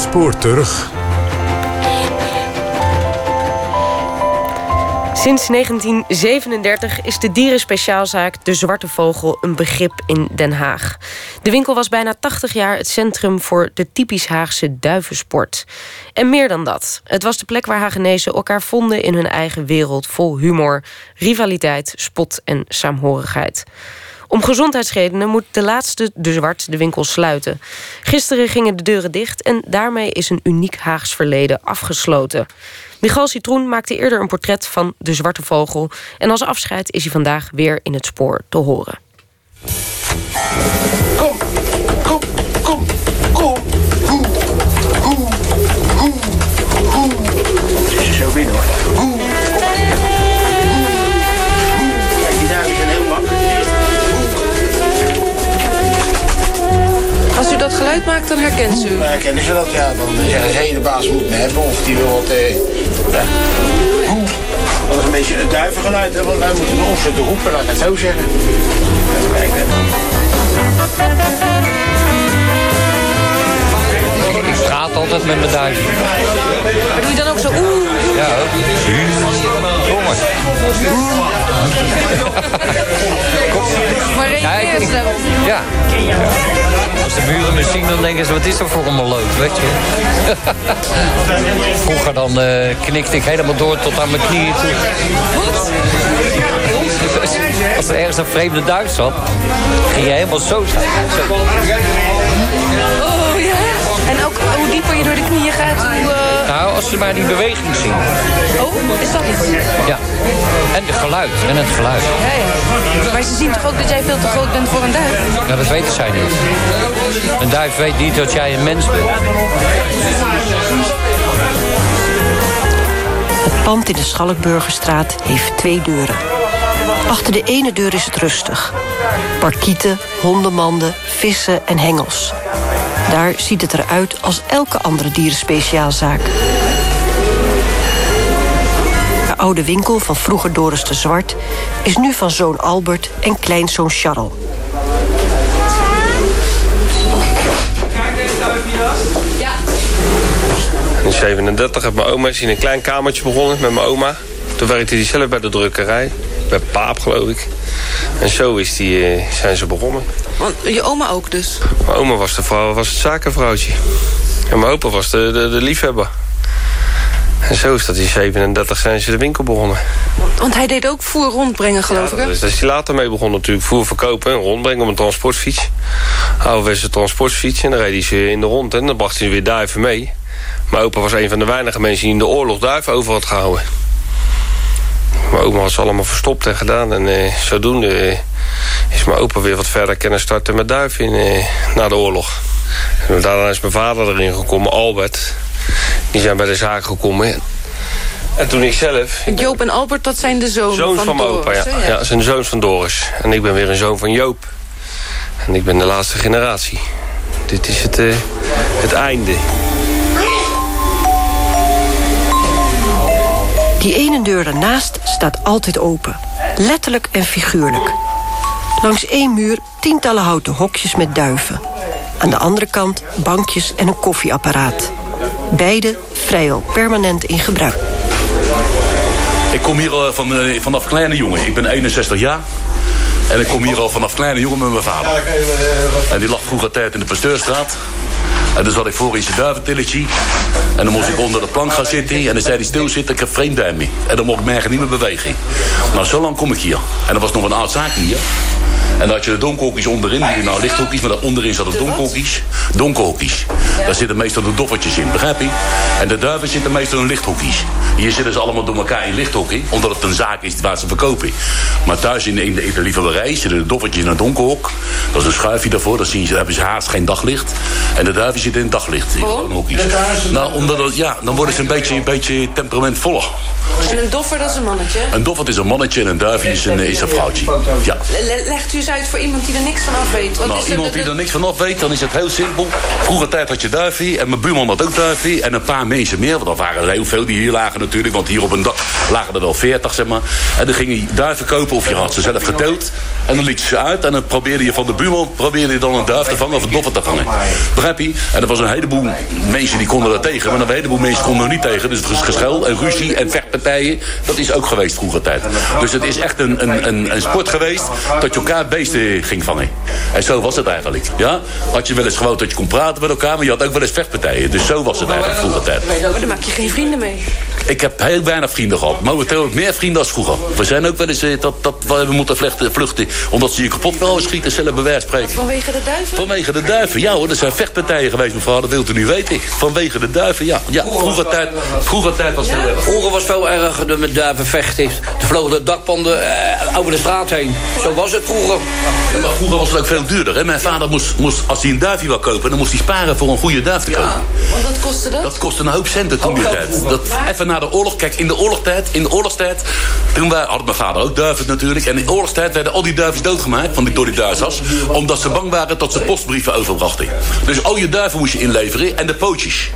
spoor terug. Sinds 1937 is de dierenspeciaalzaak De Zwarte Vogel een begrip in Den Haag. De winkel was bijna 80 jaar het centrum voor de typisch Haagse duivensport. En meer dan dat. Het was de plek waar Hagenezen elkaar vonden in hun eigen wereld vol humor, rivaliteit, spot en saamhorigheid. Om gezondheidsredenen moet de laatste de Zwart de winkel sluiten. Gisteren gingen de deuren dicht en daarmee is een uniek Haags verleden afgesloten. Michal Citroen maakte eerder een portret van de zwarte vogel. En als afscheid is hij vandaag weer in het spoor te horen. Kom, kom, kom, kom. Hoe, hoe, hoe, hoe. Het is zo binnen hoor. Geluid maakt, dan herkent ze u. Maar kennen ze dat? Ja, dan zeggen ze, hé, de baas moet me hebben. Of die wil wat... Eh, ja. Dat is een beetje een duivengeluid, hè, want wij moeten nog zitten roepen, laat ik het zo zeggen. Even kijken. Ik straat altijd met mijn duim. Maar doe je dan ook zo oeh? Ja, ook. Jongen. Maar reageer ze daarop? Ja. Als de buren me zien, dan denken ze, wat is er voor een maloot, weet je. Vroeger dan eh, knikte ik helemaal door tot aan mijn knieën toe. Als er ergens een vreemde duif zat, ging je helemaal zo staan. Zo. En ook hoe dieper je door de knieën gaat, hoe... eh, Nou, als ze maar die beweging zien. Oh, is dat het? Ja. En het geluid. En het geluid. Ja, ja. Maar ze zien toch ook dat jij veel te groot bent voor een duif? Ja, dat weten zij niet. Een duif weet niet dat jij een mens bent. Het pand in de Schalkburgerstraat heeft twee deuren. Achter de ene deur is het rustig. Parkieten, hondenmanden, vissen en hengels. Daar ziet het eruit als elke andere dierenspeciaalzaak. De oude winkel van vroeger Doris de Zwart... is nu van zoon Albert en kleinzoon Charles. In 37 heeft mijn oma is in een klein kamertje begonnen met mijn oma. Toen werkte hij zelf bij de drukkerij. Bij Paap, geloof ik. En zo is die, eh, zijn ze begonnen. Want je oma ook dus. Mijn oma was, de vrouw, was het zakenvrouwtje. En mijn opa was de, de, de liefhebber. En zo is dat in 37 zijn ze de winkel begonnen. Want hij deed ook voer rondbrengen, geloof ik? Dus daar is hij later mee begonnen natuurlijk. Voer verkopen en rondbrengen op een transportfiets. Ouderwetse transportfiets. En dan reed hij ze in de rond en dan bracht hij weer duiven mee. Mijn opa was een van de weinige mensen die in de oorlog duiven over had gehouden. Mijn oma had ze allemaal verstopt en gedaan. En eh, zodoende eh, is mijn opa weer wat verder kunnen starten met duiven in, eh, na de oorlog. En daarna is mijn vader erin gekomen, Albert. Die zijn bij de zaak gekomen. En toen ik zelf... Joop en Albert, dat zijn de zonen Zoons van, van mijn opa, Doris, ja. ja. dat zijn de zoons van Doris. En ik ben weer een zoon van Joop. En ik ben de laatste generatie. Dit is het, het einde. Die ene deur daarnaast staat altijd open. Letterlijk en figuurlijk. Langs één muur tientallen houten hokjes met duiven. Aan de andere kant bankjes en een koffieapparaat. Beide vrijwel permanent in gebruik. Ik kom hier al van, eh, vanaf kleine jongen. Ik ben 61 jaar. En ik kom hier al vanaf kleine jongen met mijn vader. En die lag vroeger tijd in de Pasteurstraat. En dan zat ik voor in zijn duiventilletje. En dan moest ik onder de plank gaan zitten. En dan zei hij stilzitten, ik heb vreemdduim mee. En dan mocht ik me eigenlijk niet meer bewegen. Nou, zo lang kom ik hier. En er was nog een oud zaakje hier. En dan had je de donkerhokjes onderin. Die nou lichthokjes, maar daar onderin zaten donkerhokjes. Donkerhokjes. Daar zitten meestal de doffertjes in, begrijp je? En de duiven zitten meestal in lichthokjes. Hier zitten ze allemaal door elkaar in lichthokje. Omdat het een zaak is waar ze verkopen. Maar thuis in de, in de, in de liefhebberij zitten de doffertjes in een donkerhok. Dat is een schuifje daarvoor. Dan zien ze, hebben ze haast geen daglicht. En de duiven zitten in daglicht. In. Nou, omdat het, ja, dan worden ze een beetje, een beetje temperamentvoller. En een doffer, dat is een mannetje. Een doffert is een mannetje en een duifje is een, is een vrouwtje. Ja. Le- le- legt u eens uit voor iemand die er niks van af weet. Wat Nou, is er iemand de- die er niks van af weet, dan is het heel simpel. Vroeger tijd had je duifie en mijn buurman had ook duifie. En een paar mensen meer, want dat waren er heel veel die hier lagen natuurlijk. Want hier op een dak lagen er wel veertig, zeg maar. En dan ging je duiven kopen of je had ze zelf geteld. En dan liet je ze uit en dan probeerde je van de buurman probeerde je dan een duif te vangen of een doffer te vangen. Begrijp je? En er was een heleboel mensen die konden er tegen. Maar een heleboel mensen konden er niet tegen. Dus het geschel en ruzie en vechtpartijen, dat is ook geweest vroeger tijd. Dus het is echt een, een, een, een sport geweest dat je elkaar beesten ging vangen. En zo was het eigenlijk. Ja? Had je wel eens gewoon dat je kon praten met elkaar, maar je had ook wel eens vechtpartijen. Dus zo was het eigenlijk vroeger tijd. Maar daar maak je geen vrienden mee. Ik heb heel weinig vrienden gehad. Momenteel heb ik meer vrienden als vroeger. We zijn ook wel eens eh, dat, dat we moeten vluchten, vluchten. Omdat ze je kapot wilden schieten, zelf bij wijze van spreken. Vanwege de duiven? Vanwege de duiven, ja hoor. Er zijn vechtpartijen geweest, mevrouw. Dat wilt u niet weten. Vanwege de duiven, ja. ja vroeger, tijd, vroeger tijd was het erg. Vroeger was het veel erger met duiven vechten. Er vlogen de dakpanden eh, over de straat heen. Zo was het vroeger. Ja, maar vroeger was het ook veel duurder. Hè? Mijn vader moest, moest, als hij een duifje wil kopen... dan moest hij sparen voor een goede duif te kopen. Want wat kostte dat? Dat kostte een hoop centen toen die tijd. Dat, even na de oorlog. Kijk, in de oorlogstijd, in de oorlogstijd toen wij, had mijn vader ook duiven natuurlijk. En in de oorlogstijd werden al die duiven doodgemaakt van die, door die Duitsers. Omdat ze bang waren dat ze postbrieven overbrachten. Dus al je duiven moest je inleveren en de pootjes.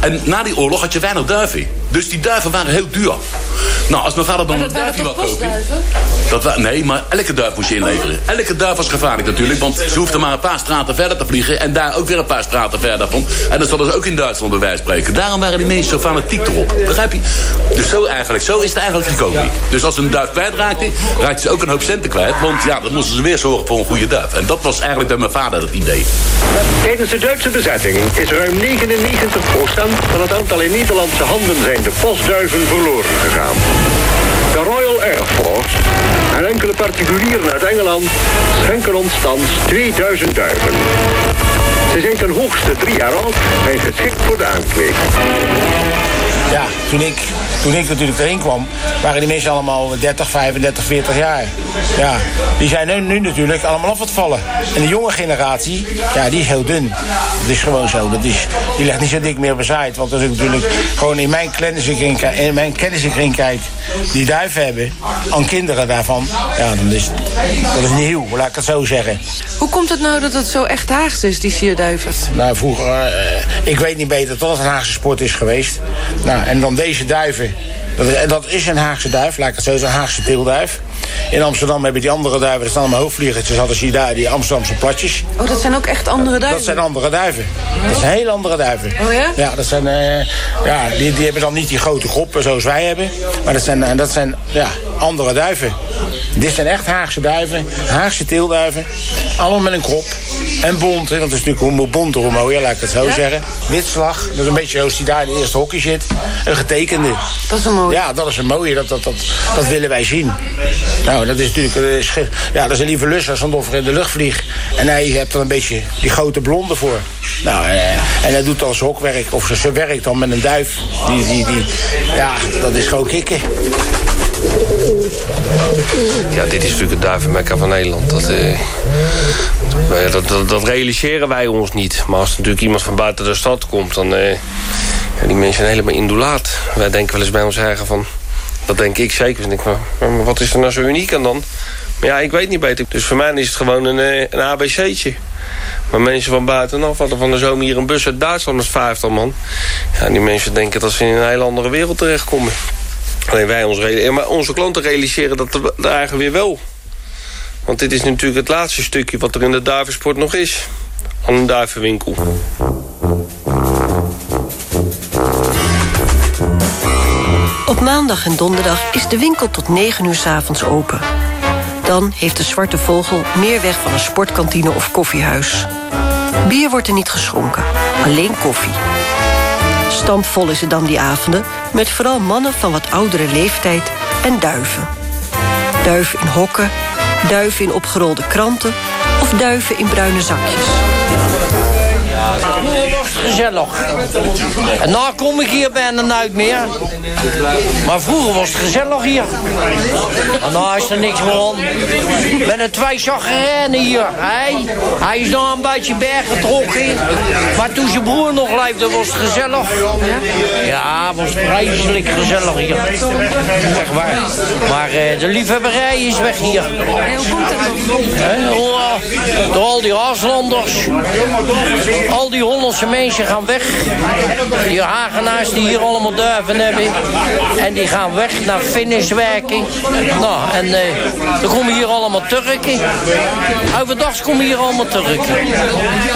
En na die oorlog had je weinig duiven. Dus die duiven waren heel duur. Nou, als mijn vader dan een dat duifje wil kopen... Dat nee, maar elke duif moest je inleveren. Elke duif was gevaarlijk natuurlijk, want ze hoefden maar een paar straten verder te vliegen... en daar ook weer een paar straten verder van. En dat hadden ze ook in Duitsland bij wijze spreken. Daarom waren die mensen zo fanatiek erop. Begrijp je? Dus zo eigenlijk, zo is het eigenlijk gekomen. Dus als een duif kwijtraakten, raakten ze ook een hoop centen kwijt... want ja, dan moesten ze weer zorgen voor een goede duif. En dat was eigenlijk bij mijn vader het idee. Tijdens de Duitse bezetting is ruim 99% van het aantal in Nederlandse handen zijnde postduiven verloren gegaan. De Royal Air Force en enkele particulieren uit Engeland schenken ons thans 2000 duiven. Ze zijn ten hoogste drie jaar oud en geschikt voor de aankweek. Ja, toen ik, toen ik natuurlijk erin kwam, waren die mensen allemaal 30, 35, 40 jaar. Ja, die zijn nu, nu natuurlijk allemaal af het vallen. En de jonge generatie, ja, die is heel dun. Dat is gewoon zo. Dat is, die legt niet zo dik meer bezaaid. Want als ik natuurlijk gewoon in mijn kennissenkring, in mijn kennissenkring kijk, die duiven hebben, aan kinderen daarvan, ja, dan is dat is nieuw, laat ik het zo zeggen. Hoe komt het nou dat het zo echt Haags is, die sierduiven? Nou, vroeger, eh, ik weet niet beter dat het een Haagse sport is geweest. Nou, en dan deze duiven. Dat, is een Haagse duif, laat ik het zo zeggen, een Haagse teelduif. In Amsterdam hebben die andere duiven, dat staan allemaal hoofdvliegertjes, hadden ze daar die Amsterdamse platjes. Oh, dat zijn ook echt andere duiven? Dat zijn andere duiven. Dat zijn hele andere duiven. Oh ja? Ja, dat zijn, eh, ja die, die hebben dan niet die grote groepen zoals wij hebben. Maar dat zijn, eh, dat zijn ja, andere duiven. Dit zijn echt Haagse duiven, Haagse teelduiven. Allemaal met een krop. En bont, want het is natuurlijk hoe bonter hoe mooier, laat ik het zo zeggen. Witslag, dat is een beetje zoals die daar in de eerste hokje zit. Een getekende. Dat is een mooie. Ja, dat is een mooie, dat, dat, dat, dat willen wij zien. Nou, dat is natuurlijk eh, ja, dat is een lieve lus als een doffer in de lucht vliegt. En hij heeft er een beetje die grote blonde voor. Nou, eh, en hij doet als hokwerk, of ze, ze werkt dan met een duif. Die, die, die, ja, dat is gewoon kicken. Ja, dit is natuurlijk het duivenmekka van Nederland. Dat, eh, dat, dat, dat realiseren wij ons niet. Maar als natuurlijk iemand van buiten de stad komt... dan eh, ja, die mensen zijn helemaal indulaat. Wij denken wel eens bij ons eigen van... Dat denk ik zeker. Dus ik van, maar wat is er nou zo uniek aan dan? Maar ja, ik weet niet beter. Dus voor mij is het gewoon een, eh, een ABC'tje. Maar mensen van buitenaf hadden van de zomer hier een bus uit Duitsland met vijftal man. Ja, die mensen denken dat ze in een hele andere wereld terechtkomen. Alleen wij ons realiseren, maar onze klanten realiseren dat er, eigenlijk weer wel. Want dit is natuurlijk het laatste stukje wat er in de duivensport nog is. Aan een duivenwinkel. Op maandag en donderdag is de winkel tot 9 uur 's avonds open. Dan heeft de Zwarte Vogel meer weg van een sportkantine of koffiehuis. Bier wordt er niet geschonken, alleen koffie. Stampvol is het dan die avonden, met vooral mannen van wat oudere leeftijd en duiven. Duiven in hokken, duiven in opgerolde kranten of duiven in bruine zakjes. Vroeger was het gezellig. En nou kom ik hier bijna nooit meer. Maar vroeger was het gezellig hier. En nou is er niks meer aan. Met een twee chagrijnen hier. Hij, hij is nog een beetje berggetrokken. Maar toen zijn broer nog leefde was het gezellig. Ja, het was vreselijk gezellig hier. Echt waar. Maar eh, de liefhebberij is weg hier. Komt het dan? Hè, al die Haaslanders, al die Hollandse mensen gaan weg. Die Hagenaars die hier allemaal duiven hebben. En die gaan weg naar finishwerking. Nou, en eh, dan komen hier allemaal Turken. Overdag komen hier allemaal Turken.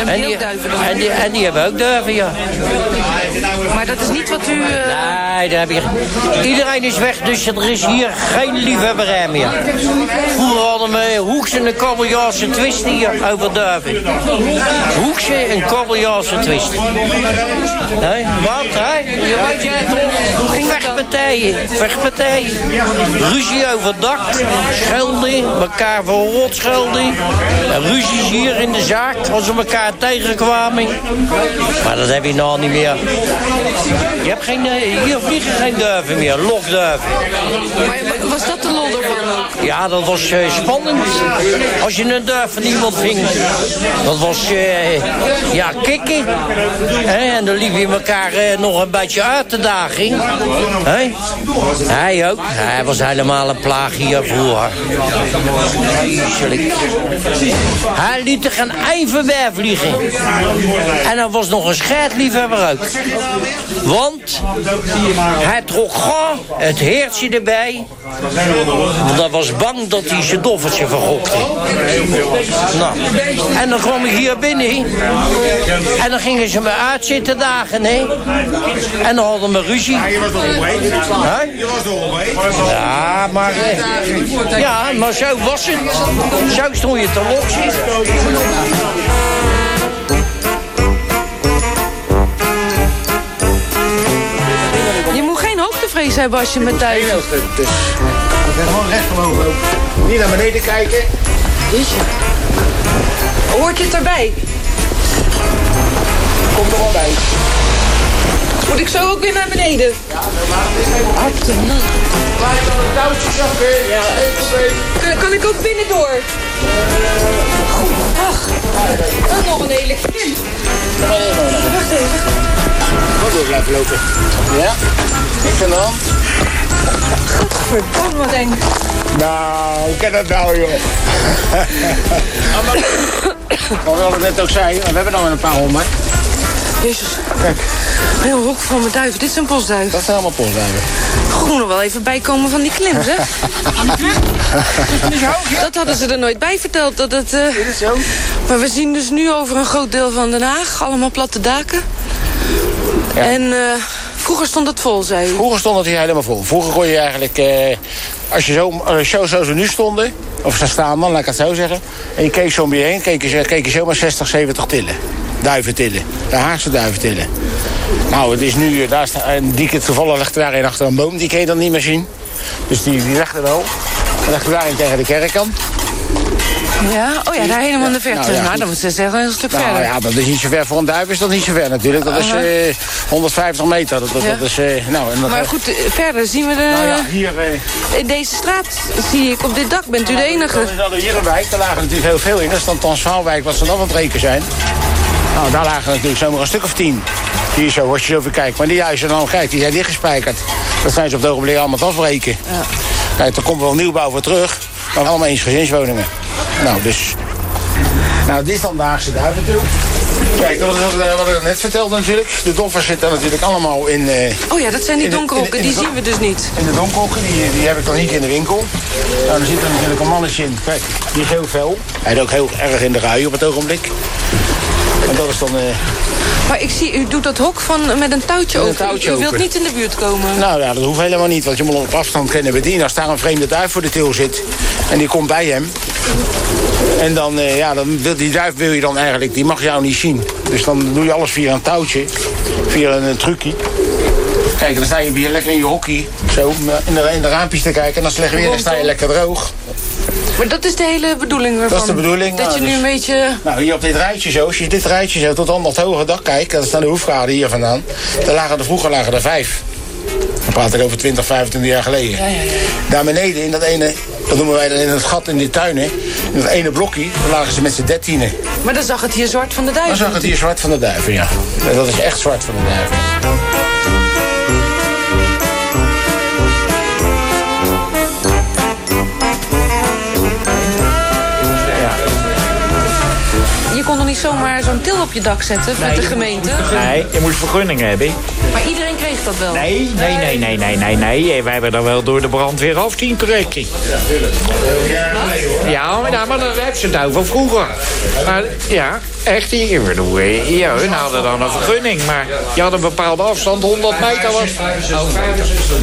En die, en, die, en die hebben ook duiven, ja. Maar dat is niet wat u... eh, Nee, daar heb je... Iedereen is weg, dus er is hier geen liefhebberij meer. Vroeger hadden we Hoekse en Kabeljaalse twist hier over duiven. Hoekse en Kabeljaalse twist. Nee, wat, hè? Je weet jij toch? Vechtpartijen, vechtpartijen. Ruzie over dak, schelden, elkaar voor rot schelden. En ruzies hier in de zaak, als we elkaar tegenkwamen. Maar dat heb je nou niet meer. Je hebt geen, eh, hier vliegen geen duiven meer, lokduiven. Maar was dat de ook? Ja, dat was eh, spannend. Als je een duif van iemand ving. Dat was, eh, ja, kikken. En dan liep je elkaar nog een beetje uit te dagen. Hè? Hij ook. Hij was helemaal een plaag hier vroeger. Vreselijk. Hij liet er geen ei vliegen. En er was nog een scheidliefhebber ook. Want hij trok gauw het heertje erbij. Want hij was bang dat hij zijn doffertje vergokte. Nou, en dan kwam ik hier binnen. En dan gingen ze me uitzitten dagen, hè. En dan hadden we ruzie. Hè? Ja, maar... eh, Ja, maar zo was het. Zo stond je te loksen. Hoogtevrees hebben als je met duiven... Dus we gaan gewoon recht omhoog lopen. Niet naar beneden kijken. Hoort je het erbij? Komt er wel bij. Moet ik zo ook weer naar beneden? Waar je dan een touwtje zakken? Ja. Kan, kan ik ook binnendoor? Ach, dat is nog een hele klim. Wacht even. Gewoon door blijven lopen. Ja? Niks aan de hand. Verdomme, wat eng. Nou, hoe kan dat nou, joh? Wat we net ook zei, we hebben nog een paar honderd. Jezus. Kijk, Een heel hok van mijn duiven. Dit is een postduif. dat zijn allemaal postduiven. Goed nog wel even bijkomen van die klim, hè? Dat hadden ze er nooit bij verteld. Dat het, eh, Is het zo? Maar we zien dus nu over een groot deel van Den Haag. Allemaal platte daken. En eh, vroeger stond het vol, zei u. Vroeger stond het hier helemaal vol. Vroeger kon je eigenlijk, eh, als je zo, als zo zoals we nu stonden, of ze staan dan, laat ik het zo zeggen, en je keek zo om je heen, keek je, keek je zomaar 60, 70 tillen. Duiventillen. De Haagse duiventillen. Nou, het is nu, eh, daar staat, en die keer toevallig ligt daarin achter een boom, die kun je dan niet meer zien. Dus die, die er wel. Die ligt er daarin tegen de kerkkant. Ja? Oh ja, daar helemaal in de verte. Nou Nou, ja, dan moet ze zeggen een stuk Nou verder. ja, dat is niet zo ver. Voor een duif is dat niet zo ver natuurlijk. Dat is Uh-huh. eh, 150 meter. Dat, dat, Ja. dat is, eh, nou, en dat, Maar goed, eh, verder zien we de... Nou ja, hier... In deze straat zie ik, op dit dak bent u de enige. Hadden we hier een wijk, daar lagen natuurlijk heel veel in. Dat is dan Transvaalwijk, wat ze dan aan het rekenen zijn. Nou, daar lagen natuurlijk zomaar een stuk of tien. Hier zo, als je zo even kijkt. Maar die huizen dan, kijk, die zijn dichtgespijkerd. Dat zijn ze op het ogenblik allemaal het afbreken. Kijk, er komt wel nieuwbouw voor terug. Maar allemaal eensgezinswoningen. Nou, dus... Nou, dit is dan de Haagse. Kijk, wat, wat, wat ik net vertelde natuurlijk. De doffers zitten natuurlijk allemaal in... eh, Oh ja, dat zijn die donkerhokken, die zien we dus niet. in de donkerhokken, die, die heb ik dan niet in de winkel. Nou, dan zit er natuurlijk een mannetje in. Kijk, die is heel fel. Hij is ook heel erg in de rui op het ogenblik. En dat is dan... eh, Maar ik zie, u doet dat hok van, met een touwtje Met een open. touwtje u wilt niet in de buurt komen. nou ja, dat hoeft helemaal niet, want je moet op afstand kunnen bedienen. Als daar een vreemde duif voor de til zit en die komt bij hem... En dan, eh, ja, dan wil, die duif wil je dan eigenlijk, die mag jou niet zien. Dus dan doe je alles via een touwtje, via een, een trucje. Kijk, dan sta je hier lekker in je hockey, zo, in de, in de raampjes te kijken. En het slecht weer, dan sta je lekker droog. Maar dat is de hele bedoeling ervan. Dat is de bedoeling, Dat nou, je nu dus- een beetje... Nou, hier op dit rijtje zo, als je dit rijtje zo tot aan dat hoge dak kijkt, dat is dan de hoefkade hier vandaan. Daar lagen er vroeger lagen er vijf. Dan praat ik over 20, 25 jaar geleden. Ja, ja, ja. Daar beneden, in dat ene, dat noemen wij dan in het gat in die tuinen, in dat ene blokje, lagen ze met z'n dertienen. Maar dan zag het hier zwart van de Dan duiven. zag het hier zwart van de duiven, ja. Dat is echt zwart van de duiven. Niet zomaar zo'n til op je dak zetten met de gemeente? Nee, je moet vergunning hebben. Maar iedereen kreeg dat wel? Nee, nee, nee, nee, nee, nee, nee. Wij hebben er wel door de brandweer af zien trekken. Ja, maar, nou, maar dan hebben ze het over vroeger. Maar ja, echt, ik bedoel, eh, ja, hun hadden dan een vergunning. Maar je had een bepaalde afstand, 100 meter was... 65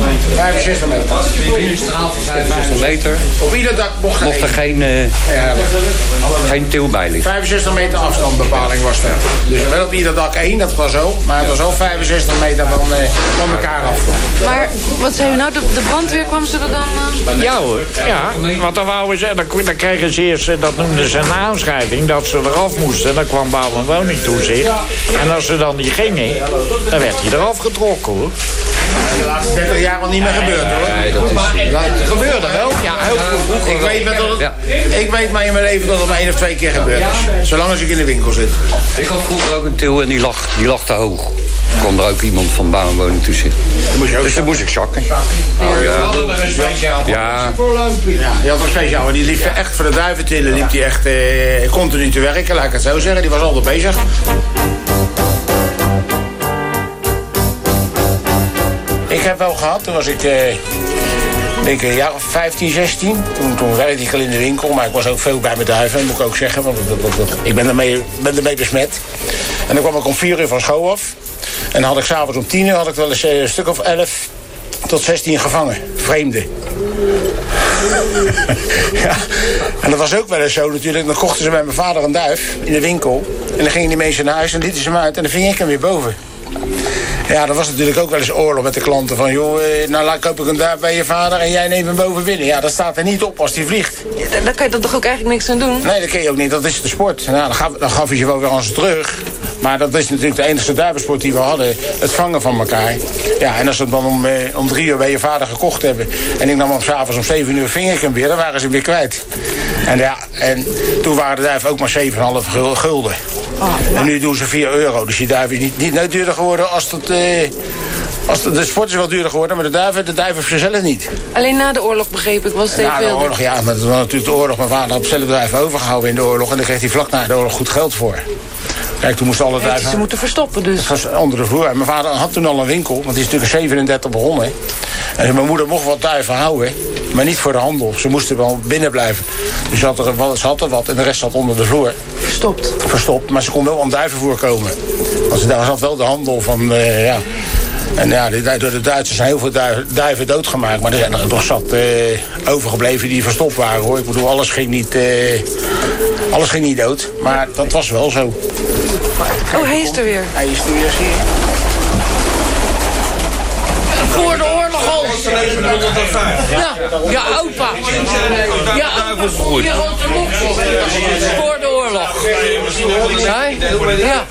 meter. 65 meter. Op ieder dak mocht er Mocht er geen, eh, Ja, geen til bij liggen. 65 meter afstandbepaling was er. Dus wel op ieder dak één, dat was zo. Maar het was ook 65 meter van, eh, van elkaar af. Maar wat zei u nou? De, de brandweer kwam ze er dan... eh, Ja hoor, ja. Want dan, wouden ze, dan, dan kregen ze eerst, eh, dat noemden ze een aanschrijving, dat ze eraf moesten. Dan kwam bouw- en woningtoezicht. En als ze dan niet gingen, dan werd hij eraf getrokken hoor. De laatste 30 jaar al niet meer gebeurd hoor. Nee, dat is... Het gebeurde wel. Ja, heel veel. Ik weet, maar dat het, Ja. ik weet maar in mijn leven dat het maar één of twee keer gebeurd is. Zolang als ik in de winkel zit. Ik had vroeger ook een til en die lag, die lag te hoog. kwam er ook iemand van bouw en woning tussen. Dus dan moest ik zakken. Oh, ja. Ja, Ja, die had een speciaal. maar Die liep echt voor de duiventillen. Liep die echt eh, continu te werken, laat ik het zo zeggen. Die was altijd bezig. Ik heb wel gehad, toen was ik eh, denk een jaar of 15, 16. Toen, toen werkte ik al in de winkel, maar ik was ook veel bij mijn duiven, moet ik ook zeggen. Want ik ben ermee, ben besmet. En dan kwam ik om 4 uur van school af. En dan had ik s'avonds om 10 uur had ik wel eens eh, een stuk of 11 tot 16 gevangen, vreemden. ja. En dat was ook wel eens zo natuurlijk. Dan kochten ze bij mijn vader een duif in de winkel. En dan gingen die mensen naar huis en lieten ze hem uit. En dan ving ik hem weer boven. Ja, dat was natuurlijk ook wel eens oorlog met de klanten. Van, joh, eh, nou laat koop ik een duif bij je vader en jij neemt hem boven binnen. Ja, dat staat er niet op als die vliegt. Ja, daar kan je toch ook eigenlijk niks aan doen? Nee, dat kun je ook niet. Dat is de sport. Nou, dan, gaf, dan gaf ze wel weer aan ze terug. Maar dat is natuurlijk de enige duivensport die we hadden. Het vangen van elkaar. Ja, en als ze het dan om, eh, om drie uur bij je vader gekocht hebben... en ik nam hem s'avonds om zeven uur ving ik hem weer... dan waren ze hem weer kwijt. En ja, en toen waren de duiven ook maar 7,5 gul- En nu doen ze 4 euro. Dus die duif is niet, niet duurder geworden als het... eh, als de, de sport is wel duurder geworden, maar de duiven, de duiven zelf niet. Alleen na de oorlog begreep ik, was het Na de oorlog, ja, maar dat was natuurlijk de oorlog. Mijn vader had zelf duiven overgehouden in de oorlog. En daar kreeg hij vlak na de oorlog goed geld voor. Kijk, toen moesten alle duiven... ze moeten verstoppen dus. Dat was onder de vloer. En mijn vader had toen al een winkel, want die is natuurlijk in 37 begonnen. En mijn moeder mocht wat duiven houden, maar niet voor de handel. Ze moesten wel binnen blijven. Dus ze had er, wat, ze had er wat en de rest zat onder de vloer. Verstopt. Verstopt, maar ze kon wel aan duivenvoer komen. Want ze- daar zat wel de handel van, eh, ja... En ja, door de Duitsers zijn heel veel duiven, doodgemaakt. Maar er zijn er nog zat eh, overgebleven die verstopt waren, hoor. Ik bedoel, alles ging niet, eh, alles ging niet dood. Maar dat was wel zo. Oh, hij is er weer. Hij is er weer, zie je. Voor de oorlog al. Ja, ja, opa. Ja, je rond de moek. Voor de oorlog. Nee? Ja.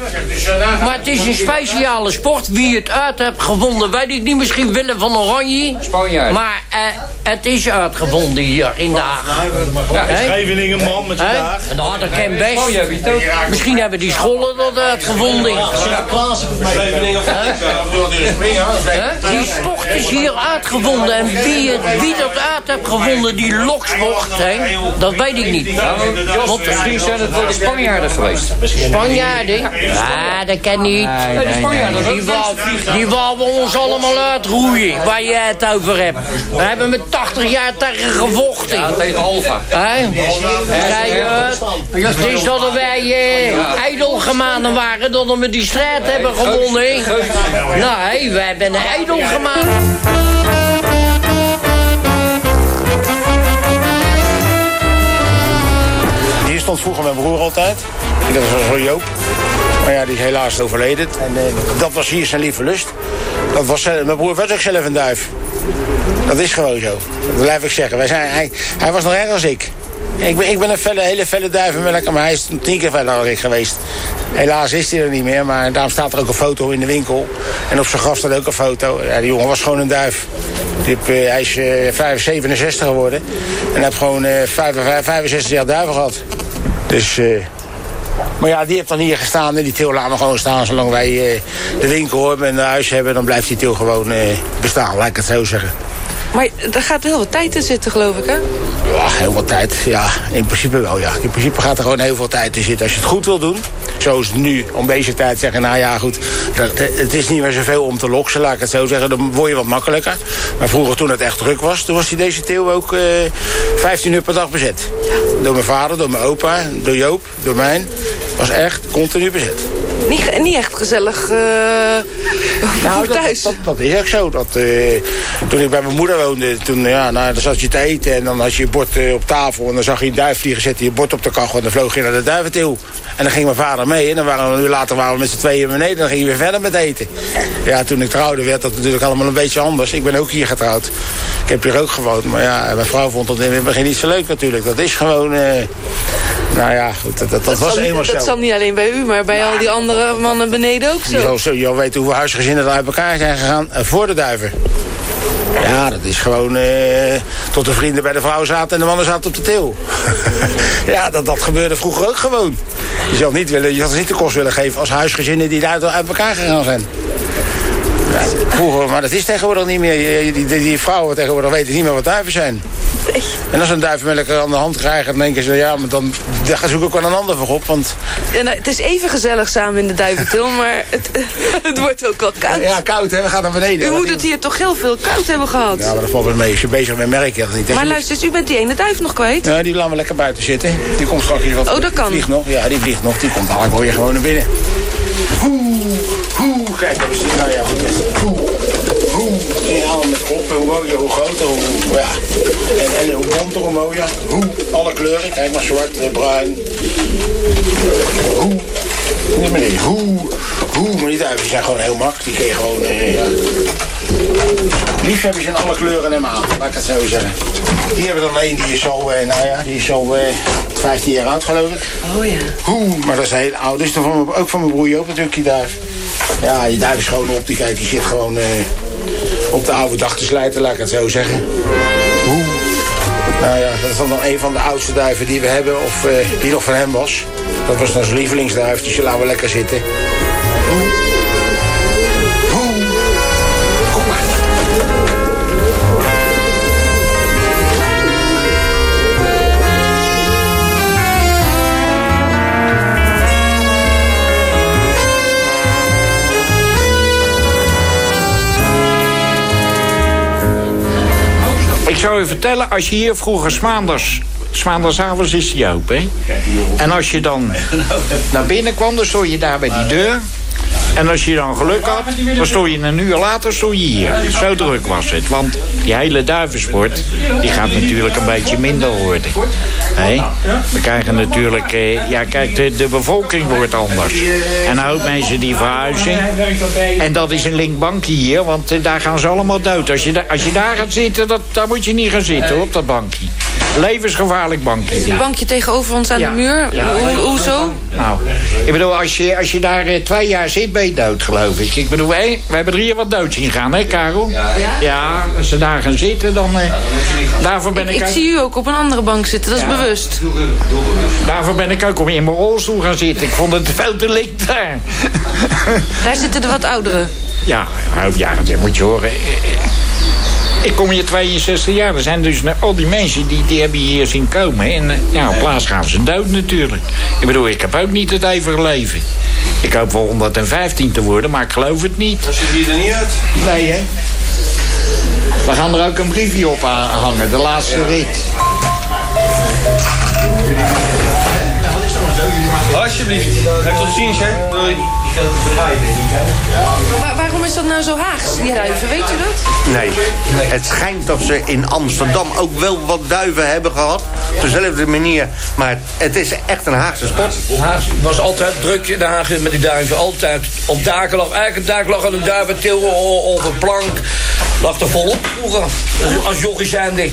Maar het is een speciale sport. Wie het uit hebt gevonden, weet ik niet. Misschien Willem van Oranje. Spanjaard. Maar eh, het is uitgevonden hier in de Haag. Hè? Scheveningen man met vandaag. Nou, dat kan best. Misschien hebben die scholen dat uitgevonden. Die sport is hier uitgevonden. En wie, het, wie dat uit heeft gevonden, die loksport, hè, dat weet ik niet. Want misschien zijn het wel de Spanjaarden geweest. Spanjaarden? Ja, dat kan niet. Nee. Die wou, die ons allemaal uitroeien, waar je het over hebt. We hebben met 80 jaar tegen gevochten. Ja, tegen Alfa. Eh, het is dat wij eh, ijdelgemanen waren, dat we die strijd hebben gewonnen. Nee, wij hebben een ijdelgemanen. Hier stond vroeger mijn broer altijd. Dat was zo Joop. Maar ja, die is helaas overleden. En eh, dat was hier zijn lieve lust. Dat was, eh, mijn broer was ook zelf een duif. Dat is gewoon zo. Dat blijf ik zeggen. Wij zijn, hij, hij was nog erger als ik. Ik ben, ik ben een felle, hele felle duivenmelker, maar hij is tien keer feller dan ik geweest. Helaas is hij er niet meer, maar daarom staat er ook een foto in de winkel. En op zijn graf staat ook een foto. Ja, die jongen was gewoon een duif. Eh, hij is 5, 67 geworden. En heeft gewoon eh, 65, 65 jaar duiven gehad. Dus... maar ja, die heeft dan hier gestaan en die til laten we gewoon staan. Zolang wij eh, de winkel hebben en de huis hebben, dan blijft die til gewoon eh, bestaan, laat ik het zo zeggen. Maar er gaat wel wat tijd in zitten, geloof ik, hè? Ja, heel veel tijd. Ja, in principe wel, ja. In principe gaat er gewoon heel veel tijd in zitten. Als je het goed wil doen, zoals nu, om deze tijd zeggen... nou ja, goed, dat, het is niet meer zoveel om te loksen, laat ik het zo zeggen. Dan word je wat makkelijker. Maar vroeger, toen het echt druk was... toen was die deze til ook eh 15 uur per dag bezet. Door mijn vader, door mijn opa, door Joop, door mij. Was echt continu bezet. Niet, niet echt gezellig eh Nou, voor thuis. Dat, dat is echt zo. Dat, eh, toen ik bij mijn moeder woonde, toen, ja, nou, dan zat je te eten en dan had je je bord eh, op tafel en dan zag je een duif vliegen, zette je je bord op de kachel en dan vloog je naar de duiventil. En dan ging mijn vader mee en dan waren we een uur later waren we met z'n tweeën beneden en dan ging je weer verder met eten. Ja, toen ik trouwde werd dat natuurlijk allemaal een beetje anders. Ik ben ook hier getrouwd. Ik heb hier ook gewoond, maar ja, mijn vrouw vond dat in het begin niet zo leuk natuurlijk. Dat is gewoon, eh, nou ja, goed, dat, dat, dat was eenmaal zo. dat zal niet alleen bij u, maar bij al die andere mannen beneden ook Je zo. je weet hoeveel huisgezinnen er uit elkaar zijn gegaan eh, voor de duiven. Ja, dat is gewoon eh, tot de vrienden bij de vrouw zaten en de mannen zaten op de til. ja, dat, dat gebeurde vroeger ook gewoon. Je zal niet, willen, je zal niet de kost willen geven als huisgezinnen die uit, uit elkaar gegaan zijn. Ja, vroeger, maar dat is tegenwoordig niet meer. Die, die vrouwen tegenwoordig weten niet meer wat duiven zijn. En als een duivenmelk aan de hand krijgen, dan denken ze... ja, maar dan, dan zoek ik wel een ander voor op, want... Ja, nou, het is even gezellig samen in de duiventil, maar het, het wordt ook wel koud. Ja, koud, hè? We gaan naar beneden. U moet het hier toch heel veel koud hebben gehad. Ja, maar dat valt wel mee. Als je bezig bent, merk je dat niet. maar luister eens, u bent die ene duif nog kwijt. Ja, die laten we lekker buiten zitten. Die komt straks hier wat. Oh, dat kan. Die vliegt nog. Ja, die vliegt nog. Die komt dadelijk weer gewoon naar binnen. Hoe, hoe. Kijk, dat is. Nou ja, goed. Hoe, met kop. Hoe mooier, hoe groter, hoe, ja. En, en hoe bonter, hoe mooier. Hoe, alle kleuren. Kijk maar, zwart, eh, bruin. Hoe. Nee, maar nee. Hoe, hoe. Maar die duiven zijn gewoon heel mak. Die kun je gewoon, eh, ja. Liefhebbers in alle kleuren en maten, laat ik het zo zeggen. Hier hebben we er alleen, die is al, eh, nou ja, die is al eh, 15 jaar oud geloof ik. Oh ja. Hoe, maar dat is heel oud. Van mijn- ook van mijn broer Joop natuurlijk, die duif. Ja, die duif is gewoon op, die, kijk, die zit gewoon eh, op de oude dag te slijten, laat ik het zo zeggen. Hoe. Nou ja, dat is dan een van de oudste duiven die we hebben, of eh, die nog van hem was. Dat was dan zijn lievelingsduif, dus die laten we lekker zitten. Hoe. Zou je vertellen, als je hier vroeger smaanders... Smaandersavonds is die open, hè? En als je dan naar binnen kwam, dan stond je daar bij die deur. En als je dan geluk had, dan stond je een uur later stond hier. Zo druk was het. Want die hele duivensport, die gaat natuurlijk een beetje minder worden. We krijgen natuurlijk... Eh, ja, kijk, de, de bevolking wordt anders. En hoop mensen die verhuizen. En dat is een linkbankje hier, want eh, daar gaan ze allemaal dood. Als je, als je daar gaat zitten, dat, daar moet je niet gaan zitten, op dat bankje. Levensgevaarlijk bankje. Die bankje tegenover ons aan Ja. de muur. Ja. Hoe, hoezo? Nou, ik bedoel, als je, als je daar eh, twee jaar zit, ben je dood, geloof ik. Ik bedoel, we hebben er hier wat dood zien gaan, hè, Karel? Ja. als ze daar gaan zitten, dan... eh, daarvoor ben ik... Ik zie u ook op een andere bank zitten, dat is Ja. bewust. Daarvoor ben ik ook om in mijn rolstoel gaan zitten. Ik vond het veel te link daar. Daar zitten de wat ouderen. Ja, ja, dat moet je horen. Ik kom hier 62 jaar. Er zijn dus al die mensen die, die hebben hier zien komen. En eh, ja, op plaats gaan ze dood natuurlijk. Ik bedoel, ik heb ook niet het eeuwige leven. Ik hoop wel 115 te worden, maar ik geloof het niet. Dat ziet hier er niet uit. Nee, hè? We gaan er ook een briefje op hangen, de laatste rit. Alsjeblieft. Tot ziens, hè. Doei. Maar waarom is dat nou zo Haags, die duiven? Weet u dat? Nee, het schijnt dat ze in Amsterdam ook wel wat duiven hebben gehad. Op dezelfde manier. Maar het is echt een Haagse sport. Haag was altijd druk in Haag met die duiven. Altijd op daken lag. Eigenlijk een dak lag aan een duiventil of een plank. Lag er volop vroeger. Als- jochie zijnde. Mo-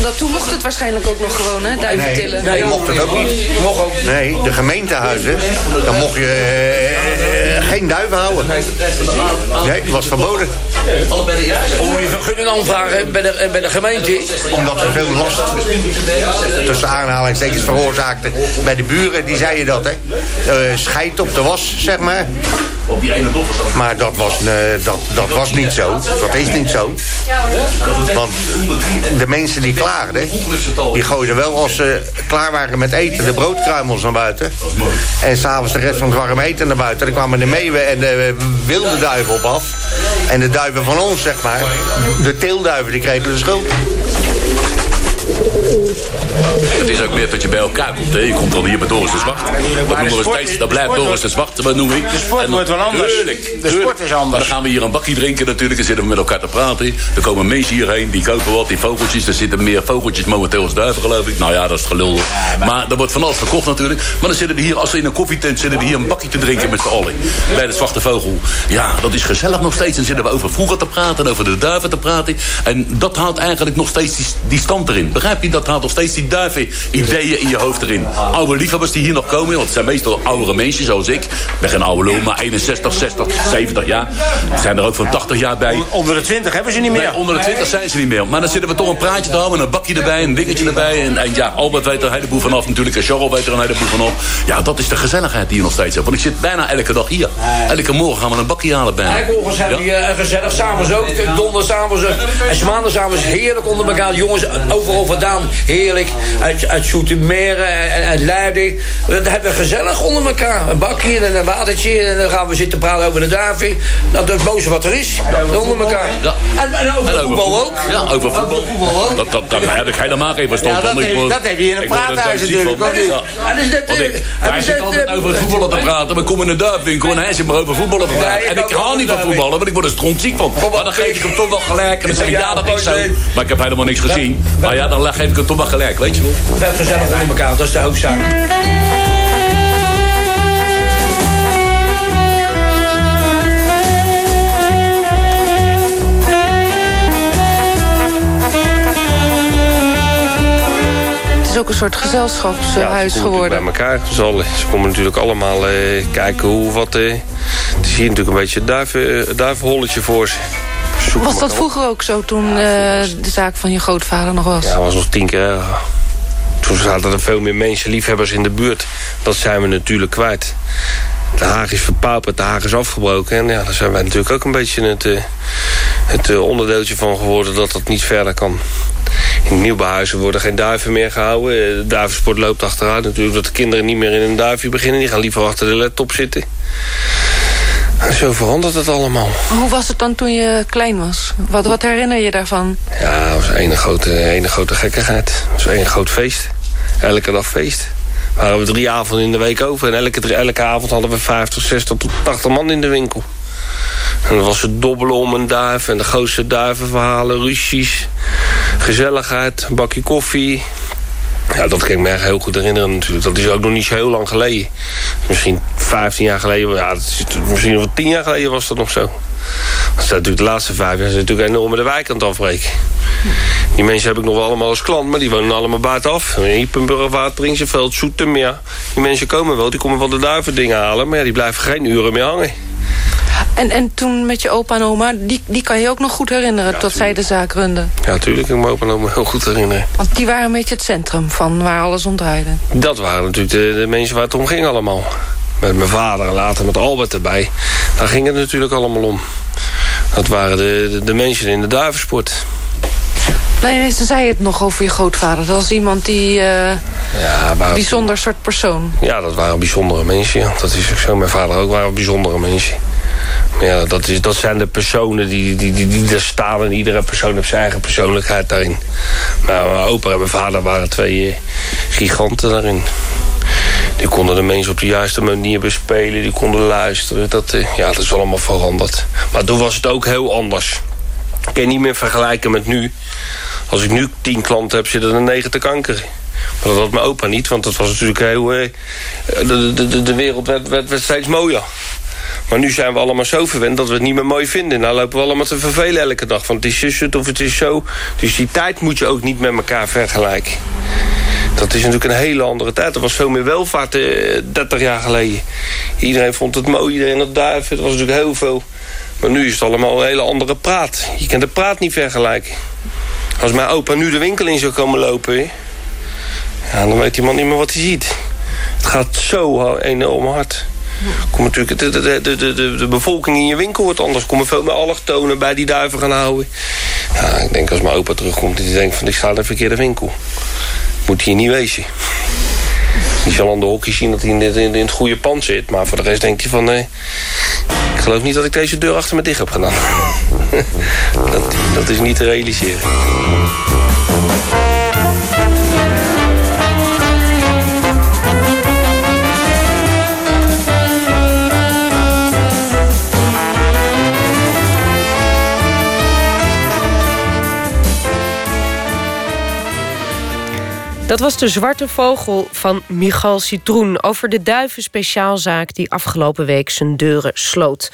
dat, toen mocht het waarschijnlijk ook nog gewoon, hè? Duiven tillen. Nee, mocht het ook niet. Mocht ook. Nee, de gemeentehuizen, dan mocht je eh, geen duiven houden. Nee, dat was verboden. Hoe je vergunning aanvragen bij de, bij de gemeente? Omdat er veel last tussen aanhalingstekens veroorzaakte bij de buren. Die zeiden dat, hè. Uh, scheid op de was, zeg maar. Maar dat was, uh, dat, dat was niet zo. Dat is niet zo. Want de mensen die klaagden... die gooiden wel als ze klaar waren met eten... de broodkruimels naar buiten. En s'avonds de rest van het warm eten naar buiten. Dan kwamen de meeuwen en de wilde duiven op af. En de duiven van ons, zeg maar. De teelduiven, die kregen de schuld. Het is ook meer dat je bij elkaar komt. Hè. Je komt dan hier bij Doris de Zwart. Dat, noemen we steeds, dat blijft Doris de Zwart, wat noem ik. De sport wordt wel anders. De sport is anders. Dan gaan we hier een bakje drinken natuurlijk. Dan zitten we met elkaar te praten. Er komen mensen hierheen, die kopen wat, die vogeltjes. Er zitten meer vogeltjes momenteel als duiven, geloof ik. Nou ja, dat is gelul. Maar er wordt van alles verkocht natuurlijk. Maar dan zitten we hier, als we in een koffietent zitten, we hier een bakje te drinken met z'n allen. Bij de Zwarte Vogel. Ja, dat is gezellig nog steeds. Dan zitten we over vroeger te praten, over de duiven te praten. En dat haalt eigenlijk nog steeds die, die stand erin. Begrijp je? Dat haalt nog steeds die duiven-ideeën in je hoofd erin. Oude liefhebbers die hier nog komen, want het zijn meestal oudere mensen zoals ik. Ik ben geen oude lul, maar 61, 60, 70 jaar. Er zijn er ook van 80 jaar bij. Onder de 20 hebben ze niet meer. Nee, onder de 20 zijn ze niet meer. Maar dan zitten we toch een praatje te houden, een bakje erbij, een dingetje erbij. En, en ja, Albert weet er een heleboel vanaf natuurlijk. En Charles weet er een heleboel vanaf. Ja, dat is de gezelligheid die je nog steeds hebt. Want ik zit bijna elke dag hier. Elke morgen gaan we een bakje halen bijna. Elke morgen zijn we ja? gezellig, s'avonds ook. Donder s'avonds en maandag s'avonds heerlijk onder elkaar. Jongens, overal vandaan, heerlijk uit, uit en uit Leiden. Dat hebben we gezellig onder elkaar. Een bakje en een watertje. En dan gaan we zitten praten over de duiving. Dat is het mooiste wat er is. Onder elkaar. Ja. En, en over voetbal ook. Ja, over voetbal. ook. Dat, dat, dat heb ik helemaal geen verstand ja, dat van. Heb, dat heb je in een praathuis natuurlijk. Is dat, hij zit altijd over voetballen te praten. We komen in een duifwinkel en hij zit maar over voetballen te praten. En ik hou niet van voetballen, want ik word er strontziek van. Maar dan geef ik hem toch wel gelijk. En dan zeg ik, ja, dat is zo. Maar ik heb helemaal niks gezien. Maar ja, dan geef ik hem toch wel gelijk, weet je wel. We hebben gezellig onder elkaar, dat is de hoofdzaak. Het is ook een soort gezelschapshuis ja, geworden. bij elkaar. Ze, ze komen natuurlijk allemaal eh, kijken hoe wat... Eh, het is hier natuurlijk een beetje een duiven, duivenholletje voor ze. Was dat vroeger ook zo toen eh, de zaak van je grootvader nog was? Ja, dat was nog tien keer erger. Toen zaten er veel meer mensen, liefhebbers in de buurt. Dat zijn we natuurlijk kwijt. De Haag is verpauperd, de Haag is afgebroken. En ja, daar zijn wij natuurlijk ook een beetje het, eh, het eh, onderdeeltje van geworden... dat dat niet verder kan. In Nieuwbehuizen worden geen duiven meer gehouden. Eh, De duivensport loopt achteruit natuurlijk... dat de kinderen niet meer in een duifje beginnen. Die gaan liever achter de laptop zitten. Zo verandert het allemaal. Hoe was het dan toen je klein was? Wat, wat herinner je daarvan? Ja, het was één grote, ene grote gekkigheid. Het was één groot feest. Elke dag feest. Waren we drie avonden in de week over. En elke, elke avond hadden we 50, 60 tot 80 man in de winkel. En dan was het dobbelen om een duif. En de grootste duivenverhalen, ruzies. Gezelligheid, een bakje koffie. Ja, dat kan ik me echt heel goed herinneren natuurlijk. Dat is ook nog niet zo heel lang geleden. Misschien 15 jaar geleden. Ja, dat is, misschien wel 10 jaar geleden was dat nog zo. Dat is natuurlijk de laatste vijf jaar zijn natuurlijk enorm de wijk aan het afbreken. Die mensen heb ik nog wel allemaal als klant, maar die wonen allemaal buitenaf. Ippenburg, Wateringseveld, Zoetermeer. Die mensen komen wel, die komen wel de duiven dingen halen... maar ja, die blijven geen uren meer hangen. En, en toen met je opa en oma, die, die kan je ook nog goed herinneren... tot zij de zaak runden. Ja, natuurlijk, ik kan me opa nog heel goed herinneren. Want die waren een beetje het centrum van waar alles om draaide. Dat waren natuurlijk de, de mensen waar het om ging allemaal. Met mijn vader en later met Albert erbij. Daar ging het natuurlijk allemaal om. Dat waren de, de, de mensen in de duivensport. Nee, ze zei het nog over je grootvader. Dat was iemand die... eh Ja, maar, bijzonder soort persoon. ja, dat waren bijzondere mensen. Ja. Dat is ook zo. Mijn vader ook waren bijzondere mensen. Ja, dat, is, dat zijn de personen die, die, die, die er staan. En iedere persoon heeft zijn eigen persoonlijkheid daarin. Maar mijn opa en mijn vader waren twee eh, giganten daarin. Die konden de mensen op de juiste manier bespelen. Die konden luisteren. Dat, eh, ja, dat is allemaal veranderd. Maar toen was het ook heel anders. Ik kan niet meer vergelijken met nu. Als ik nu tien klanten heb, zitten er negen te kanker. Maar dat had mijn opa niet, want dat was natuurlijk heel... eh, de, de, de, de wereld werd, werd steeds mooier. Maar nu zijn we allemaal zo verwend dat we het niet meer mooi vinden. Nou lopen we allemaal te vervelen elke dag. Want het is zus of het is zo. Dus die tijd moet je ook niet met elkaar vergelijken. Dat is natuurlijk een hele andere tijd. Er was veel meer welvaart eh, 30 jaar geleden. Iedereen vond het mooi, iedereen had duiven. Het was natuurlijk heel veel. Maar nu is het allemaal een hele andere praat. Je kan de praat niet vergelijken. Als mijn opa nu de winkel in zou komen lopen... Ja, dan weet die man niet meer wat hij ziet. Het gaat zo enorm hard. Kom natuurlijk, de, de, de, de, de, bevolking in je winkel wordt anders. Komen veel meer allochtonen bij die duiven gaan houden. Ja, ik denk als mijn opa terugkomt... die denkt van, ik sta in de verkeerde winkel. Moet hier niet wezen. Die zal aan de hokjes zien dat hij in, in, het goede pand zit. Maar voor de rest denkt hij van... nee, ik geloof niet dat ik deze deur achter me dicht heb gedaan. dat, dat is niet te realiseren. Dat was de Zwarte Vogel van Michal Citroen... over de duivenspeciaalzaak die afgelopen week zijn deuren sloot.